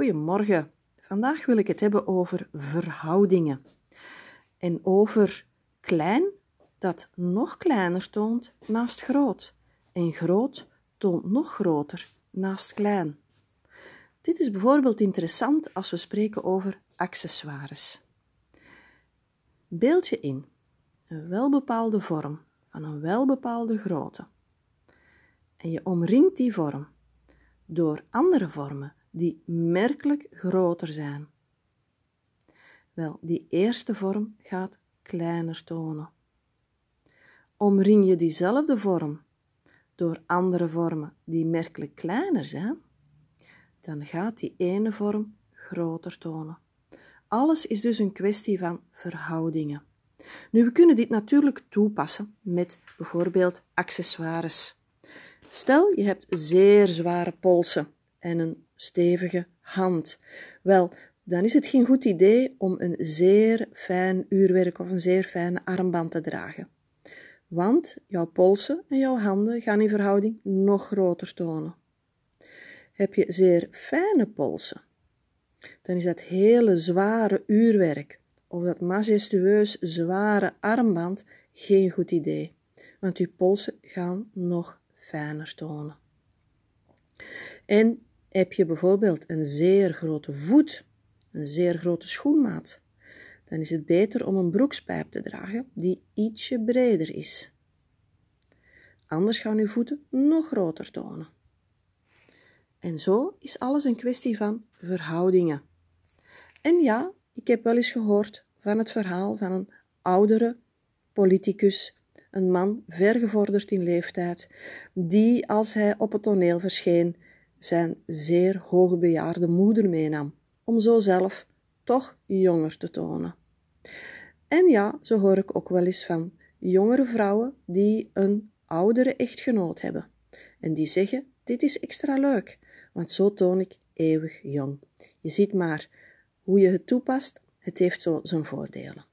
Goedemorgen. Vandaag wil ik het hebben over verhoudingen. En over klein dat nog kleiner toont naast groot. En groot toont nog groter naast klein. Dit is bijvoorbeeld interessant als we spreken over accessoires. Beeld je in een welbepaalde vorm van een welbepaalde grootte. En je omringt die vorm door andere vormen die merkelijk groter zijn. Wel, die eerste vorm gaat kleiner tonen. Omring je diezelfde vorm door andere vormen die merkelijk kleiner zijn, dan gaat die ene vorm groter tonen. Alles is dus een kwestie van verhoudingen. Nu, we kunnen dit natuurlijk toepassen met bijvoorbeeld accessoires. Stel, je hebt zeer zware polsen en een stevige hand. Wel, dan is het geen goed idee om een zeer fijn uurwerk of een zeer fijne armband te dragen. Want jouw polsen en jouw handen gaan in verhouding nog groter tonen. Heb je zeer fijne polsen, dan is dat hele zware uurwerk of dat majestueus zware armband geen goed idee, want je polsen gaan nog fijner tonen. En heb je bijvoorbeeld een zeer grote voet, een zeer grote schoenmaat, dan is het beter om een broekspijp te dragen die ietsje breder is. Anders gaan uw voeten nog groter tonen. En zo is alles een kwestie van verhoudingen. En ja, ik heb wel eens gehoord van het verhaal van een oudere politicus, een man vergevorderd in leeftijd, die als hij op het toneel verscheen, zijn zeer hoogbejaarde moeder meenam, om zo zelf toch jonger te tonen. En ja, zo hoor ik ook wel eens van jongere vrouwen die een oudere echtgenoot hebben en die zeggen: Dit is extra leuk, want zo toon ik eeuwig jong. Je ziet maar hoe je het toepast, het heeft zo zijn voordelen.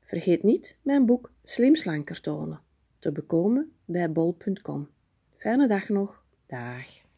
Vergeet niet mijn boek Slim slanker tonen te bekomen bij bol.com. Fijne dag nog. Dag.